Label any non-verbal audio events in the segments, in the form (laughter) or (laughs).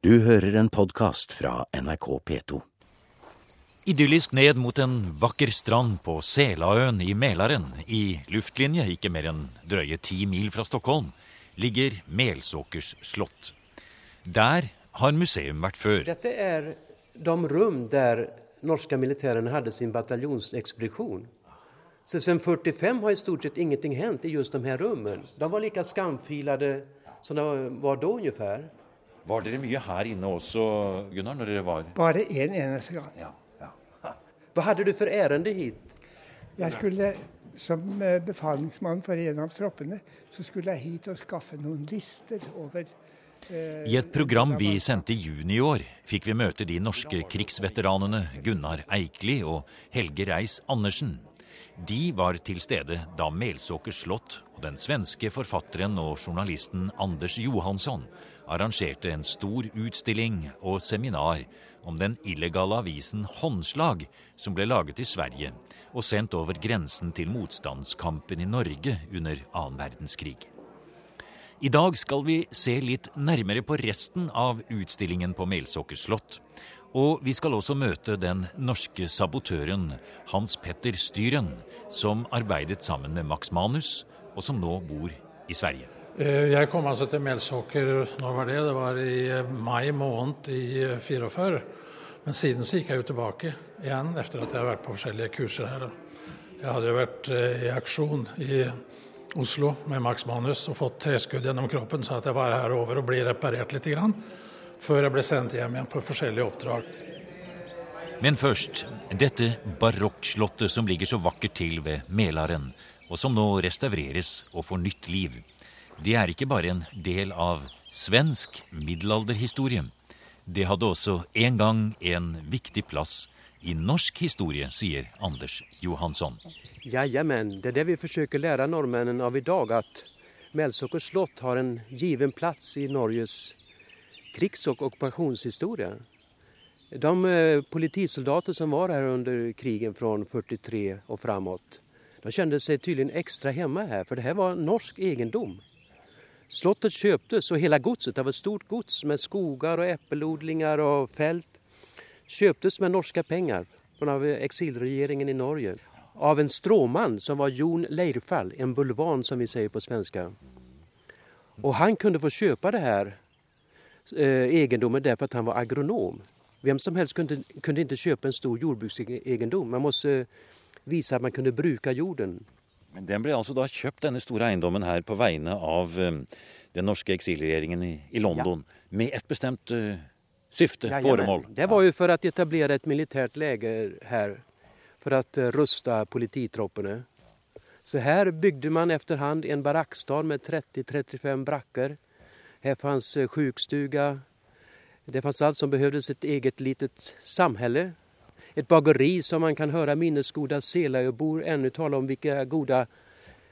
Du hører en podkast fra NRK P2. Idyllisk ned mot en vakker strand på Selaøen i Mälaren, i luftlinje ikke mer enn drøye ti mil fra Stockholm, ligger Melsåkers slott. Der har museum vært før. Dette er de rom der norske militærene hadde sin bataljonsekspedisjon. Så Siden 45 har i stort sett ingenting hendt i just de her rommene. De var like skamfilede som de var da, omtrent. Var dere mye her inne også, Gunnar, når dere var Bare én en eneste gang. Ja, ja. (laughs) Hva hadde du for ærende hit? Jeg skulle, Som eh, befalingsmann for en av troppene, så skulle jeg hit og skaffe noen lister over eh, I et program vi sendte i juni i år, fikk vi møte de norske krigsveteranene Gunnar Eikli og Helge Reis Andersen. De var til stede da Melsåker slott og den svenske forfatteren og journalisten Anders Johansson arrangerte en stor utstilling og seminar om den illegale avisen Håndslag, som ble laget i Sverige og sendt over grensen til motstandskampen i Norge under annen verdenskrig. I dag skal vi se litt nærmere på resten av utstillingen på Melsåker slott. Og vi skal også møte den norske sabotøren Hans Petter Styren, som arbeidet sammen med Max Manus, og som nå bor i Sverige. Eh, jeg kom altså til Melsåker når var det? Det var i eh, mai måned i 44. Eh, Men siden så gikk jeg jo tilbake igjen etter at jeg har vært på forskjellige kurser her. Jeg hadde jo vært i aksjon i Oslo med Max Manus og fått treskudd gjennom kroppen, så at jeg var her over og ble reparert litt grann, før jeg ble sendt hjem igjen på forskjellige oppdrag. Men først dette barokkslottet som ligger så vakkert til ved Mælaren, og som nå restaureres og får nytt liv det er ikke bare en del av svensk middelalderhistorie. Det hadde også en gang en viktig plass i norsk historie, sier Anders Johansson. Jajamen, det er det vi forsøker lære nordmennene av i dag. At Melsåker slott har en given plass i Norges krigs- og okkupasjonshistorie. De eh, politisoldater som var her under krigen fra 43 og framåt, de kjente seg tydeligvis ekstra hjemme her, for det her var norsk eiendom. Slottet kjøptes, og hele godset, det var et stort gods med skoger og epleodlinger og felt, kjøptes med norske penger av eksilregjeringen i Norge. Av en stråmann som var Jon Leirfall, en bulvan som vi sier på svensk. Og han kunne få kjøpe det her eh, egendommen derfor at han var agronom. Hvem som helst kunne, kunne ikke kjøpe en stor jordbruksegendom. Man måtte vise at man kunne bruke jorden. Men den ble altså da kjøpt, denne store eiendommen her, på vegne av um, den norske eksilregjeringen i, i London, ja. med et bestemt uh, syfte, ja, foremål? Det var jo for å etablere et militært leger her, for å uh, ruste polititroppene. Så her bygde man etter hand en barakkstad med 30-35 brakker. Her fantes uh, sjukstuga. Det fantes alt som behøvdes et eget litet samhälle et bageri som man kan høre minnesgoda Seløybor ennå tale om hvilke gode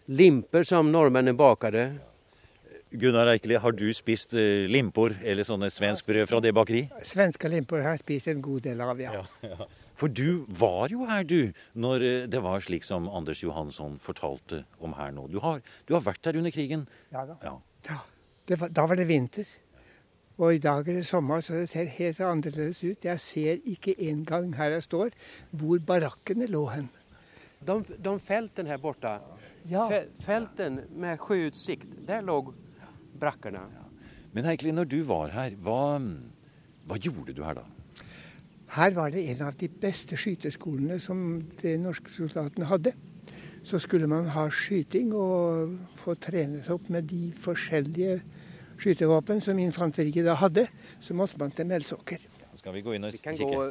limper som nordmennene bakade. Gunnar Eikeli, har du spist eh, limpor eller sånne svenskbrød fra det bakeri? Svenske limpor har jeg spist en god del av, ja. ja, ja. For du var jo her, du, når eh, det var slik som Anders Johansson fortalte om her nå. Du har, du har vært her under krigen? Ja da. Ja. Var, da var det vinter. Og i dag er det sommer, så det ser helt annerledes ut. Jeg ser ikke engang her jeg står, hvor barakkene lå hen. De, de feltene her borte, ja. felten med sjøutsikt, der lå brakkene. Men Heikli, når du var her, hva, hva gjorde du her da? Her var det en av de beste skyteskolene som de norske soldatene hadde. Så skulle man ha skyting og få trenet opp med de forskjellige skytevåpen som infanteriet da hadde, så måtte man til Melsåker. Skal vi gå inn og kikke? Vi kan gå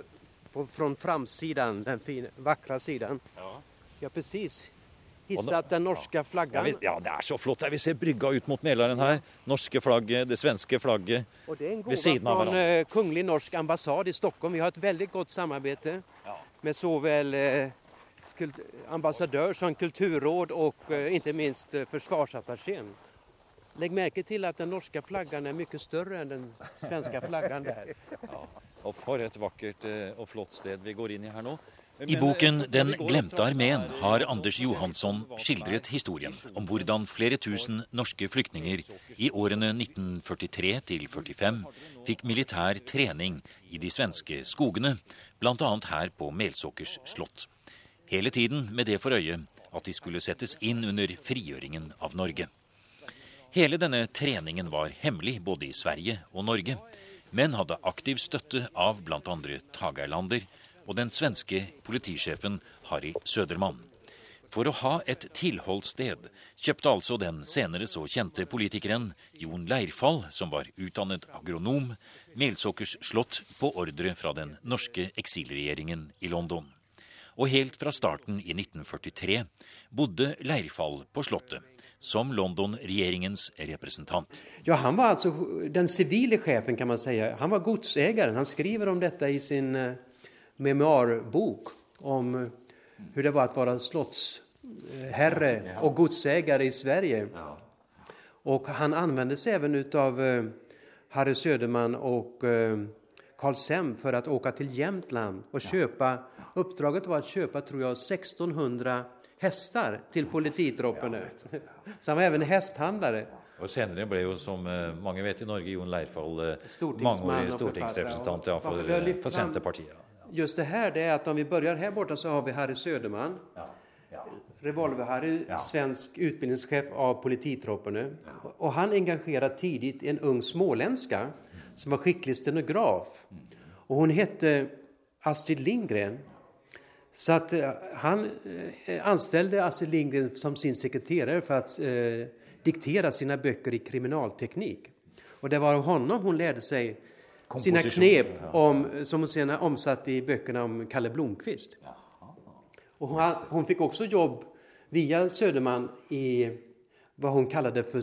på, fra framsiden, den fine, vakre siden. Ja, ja precis. Hissat den norske flaggen. Ja, ja, det er så flott. Vi ser brygga ut mot Mälaren her. Norske flagget, det svenske flagget ved siden av hverandre. Det er en gave fra Kongelig norsk ambassade i Stockholm. Vi har et veldig godt samarbeid ja. med så vel eh, ambassadør som kulturråd og eh, ikke minst eh, forsvarsattacheen. Legg merke til at den norske flaggen er mye større enn den svenske flaggen der. (laughs) Ja, og For et vakkert eh, og flott sted vi går inn i her nå. I boken 'Den glemte armeen' har Anders Johansson skildret historien om hvordan flere tusen norske flyktninger i årene 1943 til 45 fikk militær trening i de svenske skogene, bl.a. her på Melsåkers slott. Hele tiden med det for øye at de skulle settes inn under frigjøringen av Norge. Hele denne treningen var hemmelig både i Sverige og Norge, men hadde aktiv støtte av bl.a. Tagerlander og den svenske politisjefen Harry Sødermann. For å ha et tilholdssted kjøpte altså den senere så kjente politikeren Jon Leirfall, som var utdannet agronom, Melsåkers slott på ordre fra den norske eksilregjeringen i London. Og helt fra starten i 1943 bodde Leirfall på slottet, som London-regjeringens representant. Ja, Han var altså den sivile sjefen, kan man si. Han var godseieren. Han skriver om dette i sin uh, memoarbok om hvordan det var å være slottsherre og godseier i Sverige. Og han anvendte seg også av uh, Harry Söderman og Carl för for å åke til Jämtland og kjøpe Uppdraget var å kjøpe tror jag, 1600 hester til polititroppene. Så han var even hesthandlare. Og Senere ble jo, som mange vet i Norge, Jon Leirfall mangeårig stortingsrepresentant ja, for, for Senterpartiet. Just det her det er at om vi begynner her borte, så har vi Harry Söderman. Ja. Ja. Revolver-Harry, ja. svensk utbildningssjef av polititroppene. Og han engasjerer tidlig en ung småländska som var skikkelig stenograf. Og hun het Astrid Lindgren. Så att eh, han eh, anställde Astrid Lindgren som sin sekreterare för att eh, diktera sina böcker i kriminalteknik. Och det var av honom hun lärde sig sina knep om, som hon senare omsatte i böckerna om Kalle Blomkvist. Och hon, hon fikk også jobb via Söderman i vad hon kallade för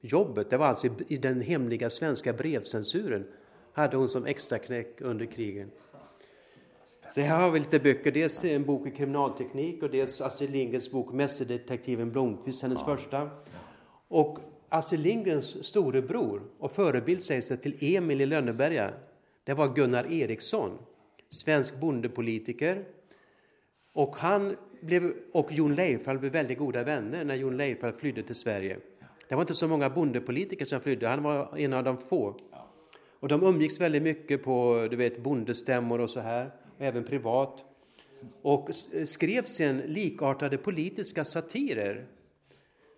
snuskjobbet. Det var alltså i, den hemliga svenska brevcensuren hade hon som extraknäck under krigen. Så her har vi litt böcker. Dels en bok i kriminalteknik og dels Astrid Lindgrens bok 'Mesterdetektiven Blomkvist', hennes ja. første. Og Astrid Lindgrens storebror og förebild sägs det til Emil i Lønneberga, det var Gunnar Eriksson, svensk bondepolitiker. Og han ble, og Jon Leifald ble veldig gode vänner når Jon Leifald flydde til Sverige. Det var ikke så mange bondepolitikere som flydde, han var en av de få. Och de umgicks veldig mye på du vet, bondestämmor og så her även privat, och skrev sen likartade politiska satirer.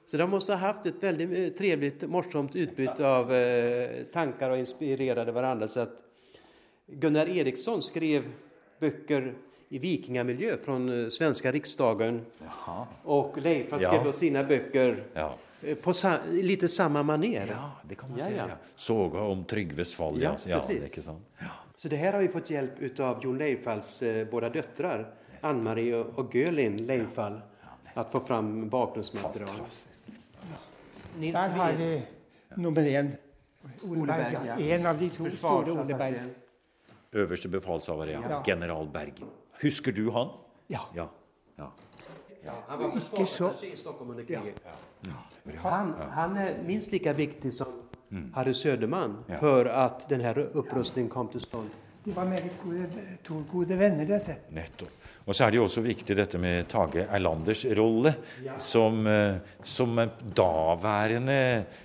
Så de måste ha haft ett väldigt eh, trevligt, morsomt utbyte av eh, tankar och inspirerade varandra. Så att Gunnar Eriksson skrev böcker i vikingamiljö från eh, svenska riksdagen. Jaha. Och Leif skrev ja. sina böcker ja. Eh, på sa lite samma maner. Ja, det kan man ja, säga. Såga om Trygves fall. Ja, ja, precis. Ja, så det her har vi fått hjelp av Jon Leifalls eh, båda døtre, Ann-Marie og Gølin Leifall, å få fram bakgrunnsmaterial. Der har vi nummer én. Ole Berg. En av de to store Ole Berg. Øverste befalshaver, ja. General Berg. Husker du han? Ja. ja. Han var försvarsattaché i Stockholm under kriget. Han, han, er minst like viktig som mm. Harry Söderman ja. for at denne opprustningen kom til stand. De var meget gode, to gode venner, dette. Nettopp. Og så er det jo også viktig dette med Tage Erlanders rolle ja. som, eh, som daværende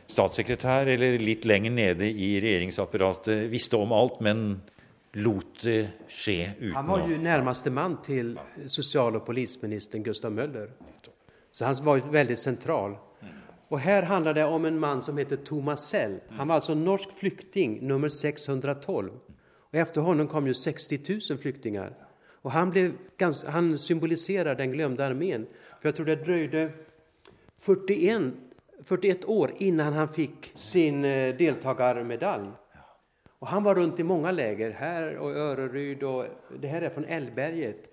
statssekretær, eller litt lenger nede i regjeringsapparatet, visste om alt, men lot det skje uten Han var jo nærmeste mann til sosial- og polisministeren Gustav Møller. Så han var veldig sentral. Og Her handler det om en mann som heter Thomas Sell. Han var altså norsk flyktning nummer 612. Og Etter ham kom jo 60 000 flyktninger. Og han, ganske, han symboliserer den glemte armeen. For jeg tror det drøyde 41, 41 år innan han fikk sin eh, deltakermedalje. Og han var rundt i mange läger, her og Öreryd. Och, det her er fra Älvberget,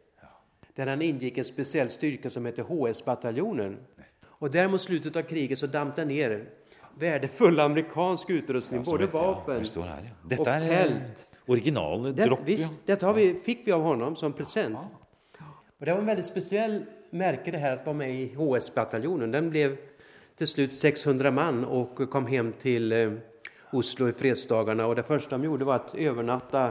der han ingick en spesiell styrke som heter HS-bataljonen. Og der mot slutet av kriget så dampte han ned verdifull amerikansk utrustning, ja, både vapen ja, ja. Detta er telt. original det, dropp. Visst, dette vi, fikk vi av honom som present. Og Det var en veldig spesiell märke det her å være med i HS-bataljonen. Den ble til slutt 600 man og kom hjem til eh, Oslo i fredsdagene. Og det første de gjorde, var å overnatte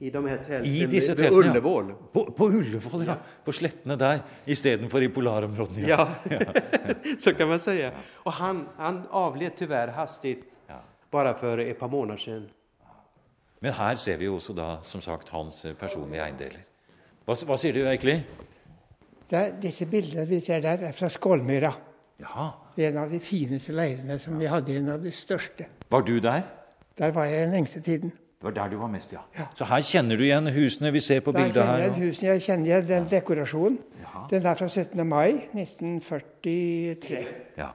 I de her teltene I disse teltene, ved Ullevål. ja. På, på Ullevål, ja. På slettene der istedenfor i polarområdene. Ja, (laughs) så kan man si. Og han, han avled tyvärr hastigt bare for et par måneder siden. Men her ser vi jo også da, som sagt, hans personlige eiendeler. Hva, hva sier du egentlig? Det er, disse bildene vi ser der, er fra Skålmyra. Ja, En av de fineste leirene som vi hadde. En av de største. Var du der? Der var jeg den lengste tiden. Det var der du var mest, ja. Ja. Så her kjenner du igjen husene vi ser på Der bildet kjenner jeg her. husene. Jeg kjenner igjen den dekorasjonen. Den er fra 17. mai 1943. Ja.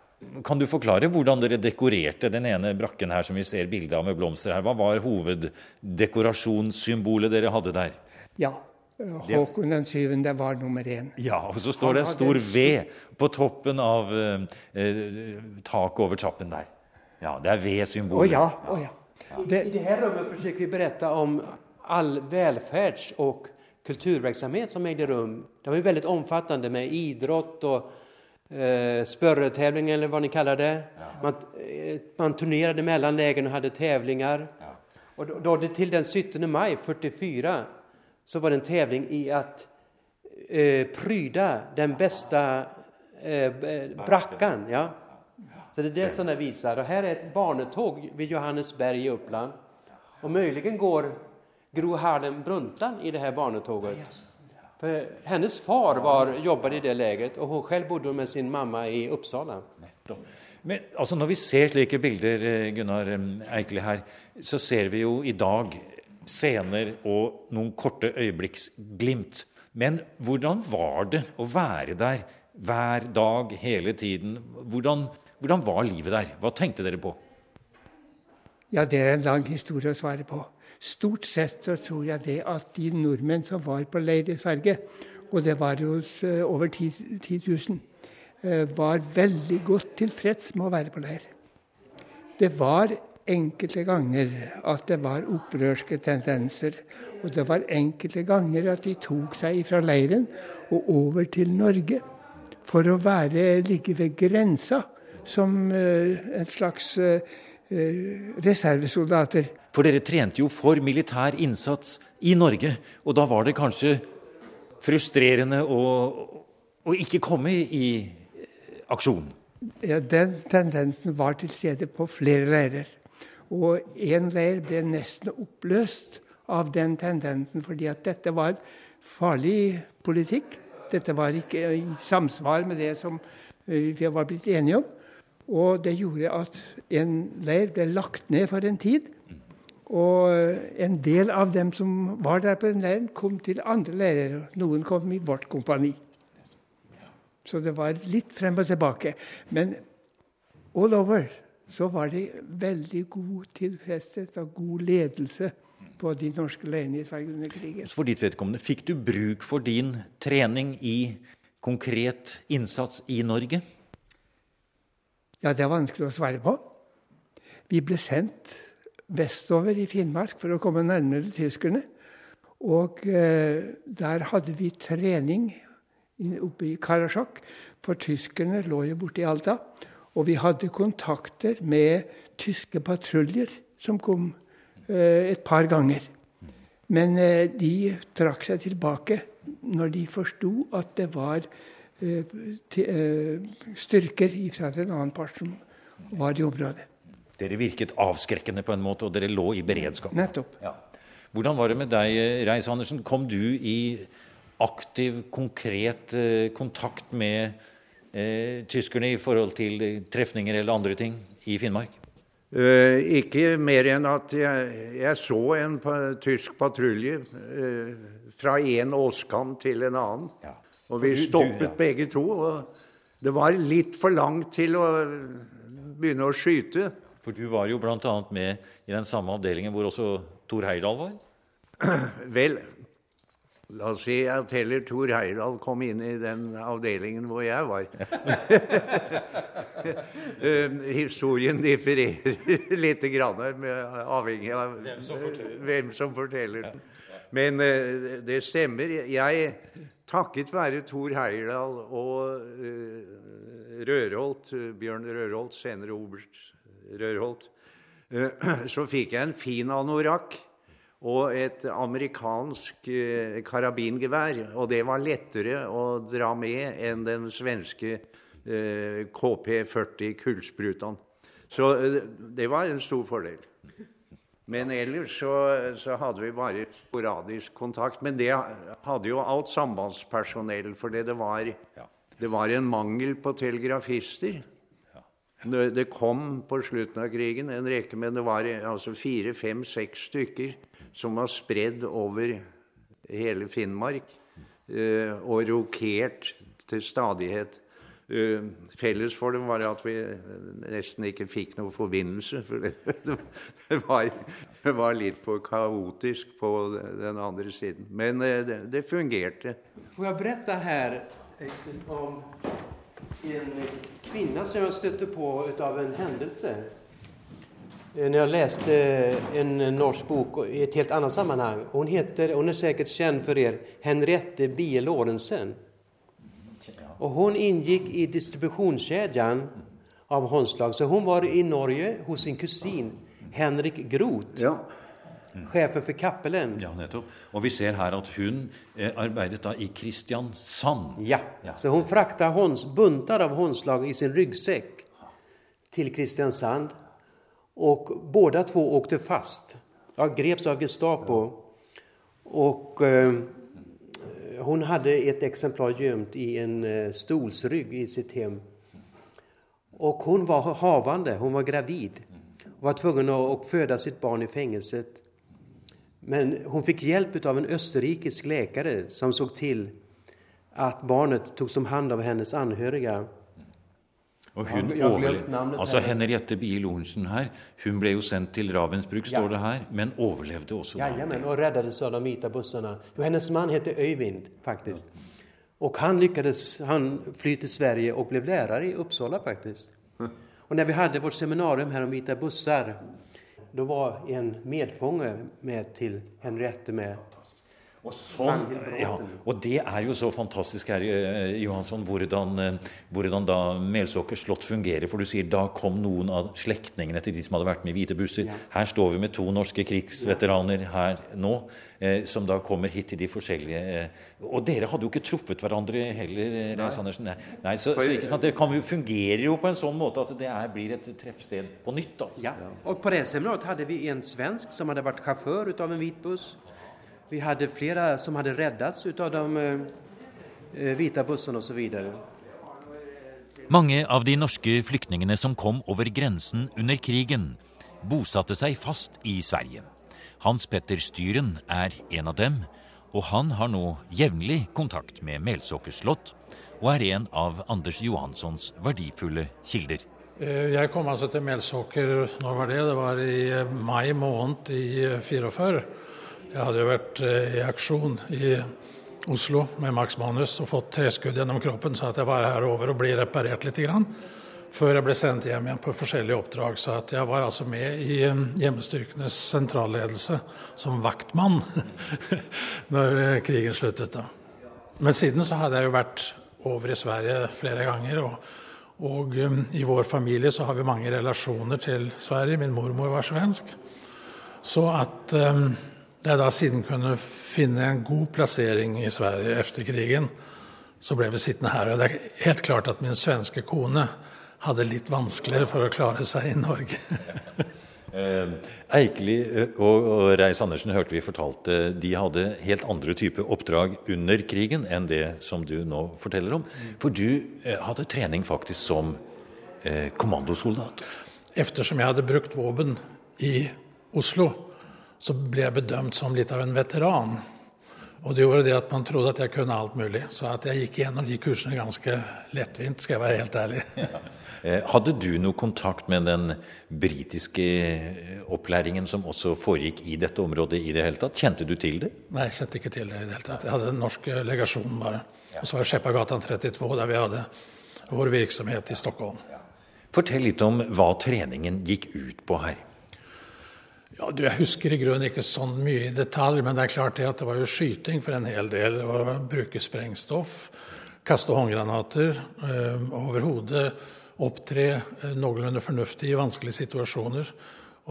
Kan du forklare hvordan dere dekorerte den ene brakken her som vi ser bilde av med blomster her? Hva var hoveddekorasjonssymbolet dere hadde der? Ja. Håkon den syvende var nummer én. Ja, og så står det en stor V på toppen av eh, eh, taket over trappen der. Ja, det er Å V-symbolet. ja. Å ja. I det her rummet forsøker vi berätta om all velferds- og kulturverksamhet som eide rum. Det var jo veldig omfattende med idrott og eh, spørretevling, eller hva ni kaller det. Man, eh, man turnerade mellom lägen og hadde tevlinger. Og da, da det til den 17 maj 44 så var det en tävling i att eh, pryda den bästa eh, eh, brackan. Ja. Så det är det som det visar. Och här är ett barnetåg vid Johannesberg i Uppland. Och möjligen går Gro Harlem Brundtland i det här barnetåget. För hennes far var, jobbade i det lägret och hon själv bodde med sin mamma i Uppsala. Men altså, når vi ser slike bilder, eh, Gunnar eh, Eikeli her, så ser vi jo i dag scener og noen korte øyeblikksglimt. Men hvordan var det å være der hver dag, hele tiden? Hvordan, hvordan var livet der? Hva tenkte dere på? Ja, det er en lang historie å svare på. Stort sett så tror jeg det at de nordmenn som var på leir i Sverige, og det var jo eh, over 10 10 000, eh, var veldig godt tilfreds med å være på leir. Det var enkelte ganger at det var opprørske tendenser. Og det var enkelte ganger at de tok seg fra leiren og over til Norge for å være ligge ved grensa som eh, en slags eh, eh, reservesoldater. For dere trente jo for militær innsats i Norge, og da var det kanskje frustrerende å, å ikke komme i aksjon? Ja, den tendensen var til stede på flere leirer. Og én leir ble nesten oppløst av den tendensen, fordi at dette var farlig politikk. Dette var ikke i samsvar med det som eh, vi var blitt enige om. Og det gjorde at en leir ble lagt ned for en tid. Og en del av dem som var der på den leiren, kom til andre leirer. Noen kom i vårt kompani. Så det var litt frem og tilbake. Men all over så var det veldig god tilfredshet og god ledelse på de norske leirene i Sverige under krigen. For ditt vedkommende, fikk du bruk for din trening i konkret innsats i Norge? Ja, det er vanskelig å svare på. Vi ble sendt vestover i Finnmark for å komme nærmere tyskerne. Og eh, der hadde vi trening oppe i Karasjok, for tyskerne lå jo borte i Alta. Og vi hadde kontakter med tyske patruljer som kom eh, et par ganger. Men eh, de trakk seg tilbake når de forsto at det var eh, eh, styrker fra en annen part som var i området. Dere virket avskrekkende på en måte, og dere lå i beredskap. Nettopp. Ja. Hvordan var det med deg, Reis Andersen? Kom du i aktiv, konkret eh, kontakt med eh, tyskerne i forhold til eh, trefninger eller andre ting i Finnmark? Eh, ikke mer enn at jeg, jeg så en pa tysk patrulje eh, fra en åskam til en annen. Ja. Og vi du- du, stoppet ja. begge to. og Det var litt for langt til å begynne å skyte. For du var jo bl.a. med i den samme avdelingen hvor også Tor Heyerdahl var. (clears throat) Vel, la oss si at heller Thor Heyerdahl kom inn i den avdelingen hvor jeg var. (laughs) Eh, Historien differerer (laughs) litt, grann, avhengig av hvem som forteller den. Men eh, det stemmer. Jeg, takket være Thor Heyerdahl og eh, Rørholt, Bjørn Rørholt, senere oberst Rørholt, (clears throat) så fikk jeg en fin anorakk. Og et amerikansk eh, karabingevær. Og det var lettere å dra med enn den svenske eh, KP40 kullsprutaen. Så eh, det var en stor fordel. Men ellers så, så, hadde vi bare sporadisk kontakt. Men det hadde jo alt sambandspersonell, fordi det var, det var en mangel på telegrafister. Det kom på slutten av krigen en rekke, men det var altså fire, fem, seks stykker som var spredd over hele Finnmark eh, og rokert til stadighet. Uh, felles for dem var at vi nesten ikke fikk noen forbindelse. For (laughs) det, var, det var, litt for kaotisk på den andre siden. Men det, det, fungerte. Får jeg berette her om en kvinne som jeg støtte på av en hendelse? Når jeg leste en norsk bok i et helt annet sammenheng. Hun, heter, hun er sikkert kjent for dere, Henriette Bie Lorentzen. Og hun inngikk i distribusjonskjeden av håndslag. Så hun var i Norge hos sin kusin Henrik Groth. Ja. Sjefen for Cappelen. Ja, nettopp. Og vi ser her at hun eh, arbeidet da i Kristiansand. Ja. ja. Så hun frakta bunter av håndslag i sin ryggsekk til Kristiansand. Og båda två åkte fast. Jag greps av Gestapo. Och eh, hon hade ett exemplar gömt i en eh, stolsrygg i sitt hem. Och hon var havande, hon var gravid. och var tvungen att föda sitt barn i fängelset. Men hon fick hjälp av en österrikisk läkare som såg till att barnet togs om hand av hennes anhöriga. Og hun overlevde. Altså Henriette Bie Lorentzen her, hun ble jo sendt til Ravensbrück, står det her, men overlevde også. Ja, ja men, og reddet av de hvite bussene. Jo, hennes mann heter Øyvind, faktisk. Og han lyckades han fly til Sverige og ble lærer i Uppsala, faktisk. (laughs) Og når vi hadde vårt seminarium her om hvite busser, da var en medfange med til Henriette med. Og, sånn, ja, og det er jo så fantastisk her, eh, Johansson, hvordan, eh, hvordan da Melsåker slott fungerer. For du sier da kom noen av slektningene til de som hadde vært med i Hvite busser. Ja. Her står vi med to norske krigsveteraner her nå, eh, som da kommer hit til de forskjellige eh, Og dere hadde jo ikke truffet hverandre heller, Reis Andersen. Nei, så, så, ikke sant, Det kan jo, fungerer jo på en sånn måte at det er, blir et treffsted på nytt. Altså. Ja. Og på det seminaret hadde vi en svensk som hadde vært sjåfør av en hvit buss. Vi hadde flere som hadde reddats av de eh, hvite bussene osv. Mange av de norske flyktningene som kom over grensen under krigen, bosatte seg fast i Sverige. Hans Petter Styren er en av dem, og han har nå jevnlig kontakt med Melsåker slott, og er en av Anders Johanssons verdifulle kilder. Eh, jeg kom altså til Melsåker når var det? Det var i eh, mai måned i 44. Jeg hadde jo vært eh, i aksjon i Oslo med Max Manus og fått treskudd gjennom kroppen, så jeg var her over og ble reparert litt. Grann, før jeg ble sendt hjem igjen på forskjellige oppdrag. Så jeg var altså med i eh, hjemmestyrkenes sentralledelse som vaktmann (laughs) når eh, krigen sluttet. da. Men siden så hadde jeg jo vært over i Sverige flere ganger. og og um, i vår familie så har vi mange relasjoner til Sverige. Min mormor var svensk. Så at um, da jeg da siden kunne finne en god plassering i Sverige etter krigen, så ble vi sittende her. Og det er helt klart at min svenske kone hadde litt vanskeligere for å klare seg i Norge. (laughs) eh, Eikeli eh, og, og Reis Andersen hørte vi fortalte de hadde helt andre type oppdrag under krigen enn det som du nå forteller om. For du eh, hadde trening faktisk som kommandosoldat. Eftersom jeg hadde brukt våpen i Oslo, så ble jeg bedømt som litt av en veteran. Og det gjorde det at man trodde at jeg kunne alt mulig. Så at jeg gikk gjennom de kursene ganske lettvint, skal jeg være helt ærlig. (laughs) Ja. Eh, hadde du noe kontakt med den britiske opplæringen som også foregikk i dette området i det hele tatt? Kjente du til det? Nei, jeg kjente ikke til det i det hele tatt. Jeg hadde den norske legasjonen bare. Og så var det Skjeppagatan 32, der vi hadde vår virksomhet i Stockholm. Fortell litt om hva treningen gikk ut på her. Ja, du, Jeg husker i grunnen ikke sånn mye i detalj, men det er klart det at det var jo skyting for en hel del. Å bruke sprengstoff, kaste håndgranater, øh, over hodet, opptre øh, noenlunde fornuftig i vanskelige situasjoner.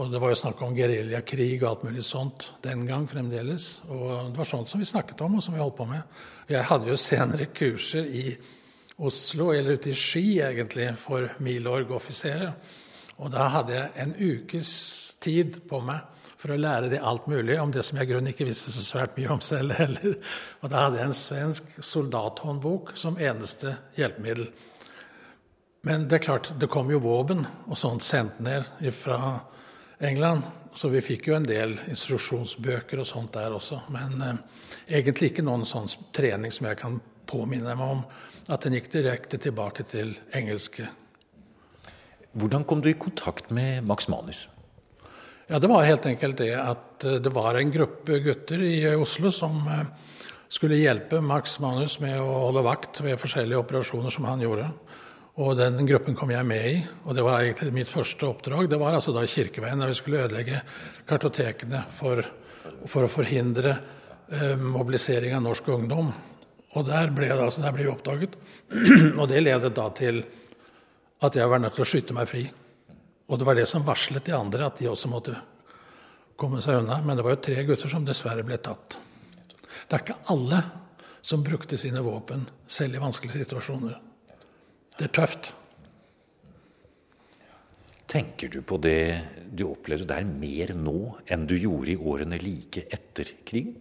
Og det var jo snakk om geriljakrig og alt mulig sånt den gang fremdeles. Og det var sånt som vi snakket om, og som vi holdt på med. Jeg hadde jo senere kurser i Oslo, eller ute i Ski egentlig, for Milorg-offiserer. Og da hadde jeg en ukes tid på meg for å lære de alt mulig om det som jeg grunnen ikke visste så svært mye om selv heller. Og da hadde jeg en svensk soldathåndbok som eneste hjelpemiddel. Men det er klart, det kom jo våpen og sånt sendt ned fra England. Så vi fikk jo en del instruksjonsbøker og sånt der også. Men eh, egentlig ikke noen sånn trening som jeg kan påminne meg om. At den gikk direkte tilbake til engelske. Hvordan kom du i kontakt med Max Manus? Ja, Det var helt enkelt det at eh, det var en gruppe gutter i Oslo som eh, skulle hjelpe Max Manus med å holde vakt ved forskjellige operasjoner som han gjorde. Og den gruppen kom jeg med i, og det var egentlig mitt første oppdrag. Det var altså da Kirkeveien, da vi skulle ødelegge kartotekene for, for å forhindre eh, mobilisering av norsk ungdom. Og der ble, det, altså, der ble vi oppdaget. (clears throat) og det ledet da til at jeg var nødt til å skyte meg fri. Og det var det som varslet de andre, at de også måtte komme seg unna. Men det var jo tre gutter som dessverre ble tatt. Det er ikke alle som brukte sine våpen selv i vanskelige situasjoner. Det er tøft. Tenker du på det du opplevde der mer nå enn du gjorde i årene like etter krigen?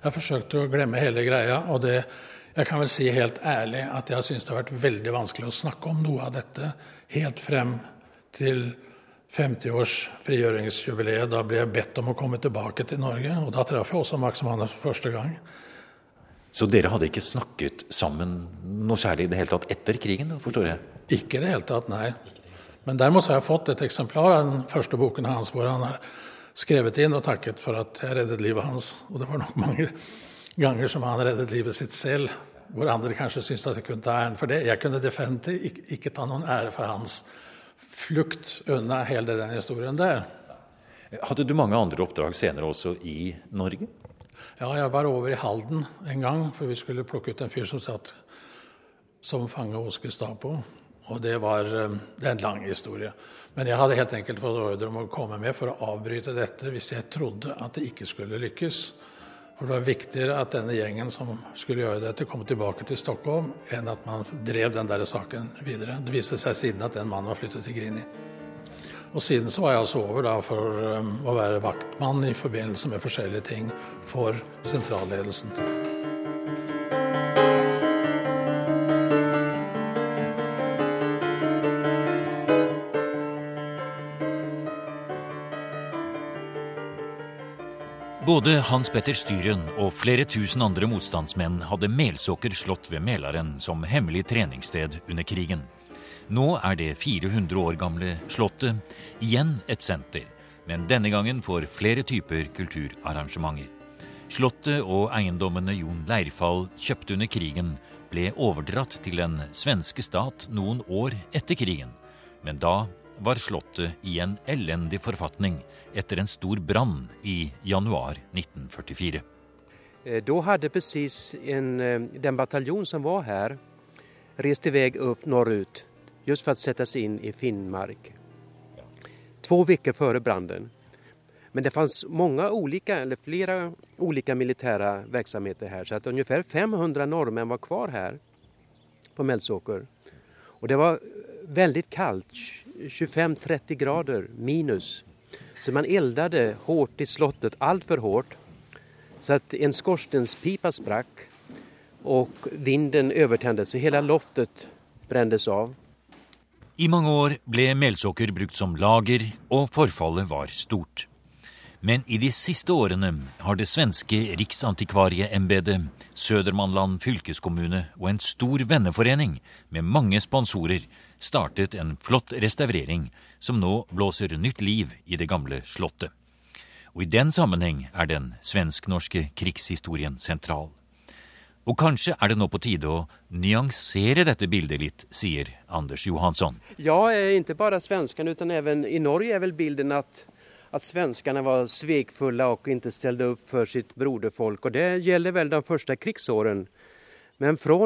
Jeg forsøkte å glemme hele greia. og det, jeg kan vel si helt ærlig at jeg syns det har vært veldig vanskelig å snakke om noe av dette helt frem til 50-års frigjøringsjubileet. Da ble jeg bedt om å komme tilbake til Norge, og da traff jeg også Max Manus for første gang. Så dere hadde ikke snakket sammen noe særlig i det hele tatt etter krigen? forstår jeg? Ikke i det hele tatt, nei. Men derimot har jeg fått et eksemplar av den første boken hans hvor han har skrevet inn og takket for at jeg reddet livet hans. Og det var nok mange ganger som han reddet livet sitt selv, hvor andre kanskje syntes at jeg kunne ta æren for det. Jeg kunne definitivt ikke, ikke ta noen ære for hans flukt unna hele den historien der. Hadde du mange andre oppdrag senere også i Norge? Ja, jeg var over i Halden en gang, for vi skulle plukke ut en fyr som satt som fange hos Gestapo. Og det var eh, det er en lang historie. Men jeg hadde helt enkelt fått ordre om å komme med for å avbryte dette hvis jeg trodde at det ikke skulle lykkes. For det var viktigere at denne gjengen som skulle gjøre dette, kom tilbake til Stockholm, enn at man drev den der saken videre. Det viste seg siden at den mannen var flyttet til Grini. Og siden så var jeg altså over da for um, å være vaktmann i forbindelse med forskjellige ting for sentralledelsen. Både Hans Petter Styren og flere tusen andre motstandsmenn hadde melsokker slott ved Mælaren som hemmelig treningssted under krigen. Nå er det 400 år gamle slottet igjen et senter, men denne gangen for flere typer kulturarrangementer. Slottet og eiendommene Jon Leirfall kjøpte under krigen, ble overdratt til den svenske stat noen år etter krigen. Men da var Slottet i en elendig forfatning etter en stor brann i januar 1944. Eh, da hadde presis eh, den bataljon som var her, rest i vei opp norrut just for å settes inn i Finnmark. Två uker før brannen. Men det fanns många olika, eller flera olika militära verksamheter her, så att ungefär 500 norrmän var kvar her på Melsåker. Og det var veldig kaldt, 25-30 grader minus. Så man eldade hårt i slottet, altfor hårt. Så at en skorstenspipa sprakk og vinden overtente, så hele loftet brendes av. I mange år ble Melsåker brukt som lager, og forfallet var stort. Men i de siste årene har det svenske riksantikvarieembetet, Södermanland fylkeskommune og en stor venneforening med mange sponsorer startet en flott restaurering som nå blåser nytt liv i det gamle slottet. Og i den sammenheng er den svensk-norske krigshistorien sentral. Og kanskje er det nå på tide å nyansere dette bildet litt, sier Anders Johansson. Ja, eh, ikke bare svenskene, men også i Norge er vel bilden at, at svenskene var svekfulle og ikke stilte opp for sitt broderfolk. Og det gjelder vel de første krigsårene. Men fra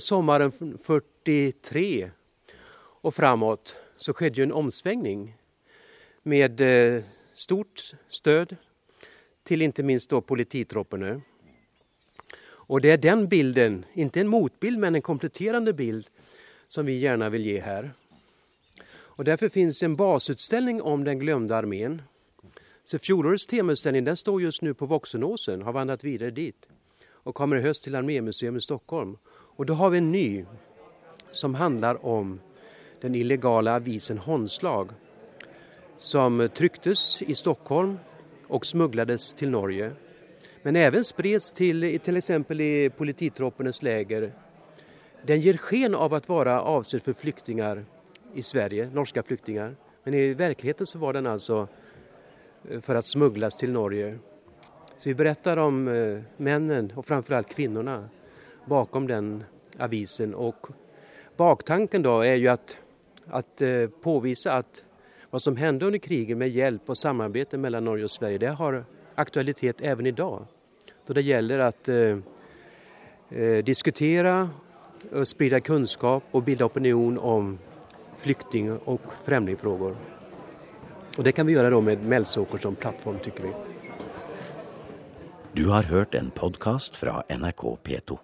sommeren 43 og framåt så skjedde jo en omsvingning med eh, stort stöd till inte minst då polititroppene. Och det är den bilden, inte en motbild men en kompletterande bild, som vi gärna vill ge här. Och därför finns en basutställning om den glömda armén. Så fjolårets temautställning den står just nu på Voxenåsen, har vandrat vidare dit och kommer i höst till Armémuseum i Stockholm. Och då har vi en ny som handlar om den illegale avisen Håndslag, som tryktes i Stockholm och smugglades till Norge. Men även spreds till till i polititroppernas läger. Den ger sken av att vara avsedd för flyktingar i Sverige, norska flyktingar. Men i verkligheten så var den alltså for för att smugglas till Norge. Så vi berättar om eh, männen och framförallt kvinnorna bakom den avisen och baktanken då är ju att, att eh, påvisa att vad som hände under kriget med hjälp och samarbete mellan Norge och Sverige det har aktualitet även idag. Då det gäller att eh, eh, diskutera, sprida kunskap och bilda opinion om flykting och främlingfrågor. Och det kan vi göra då med Melsåker som plattform tycker vi. Du har hørt en podkast fra NRK P2.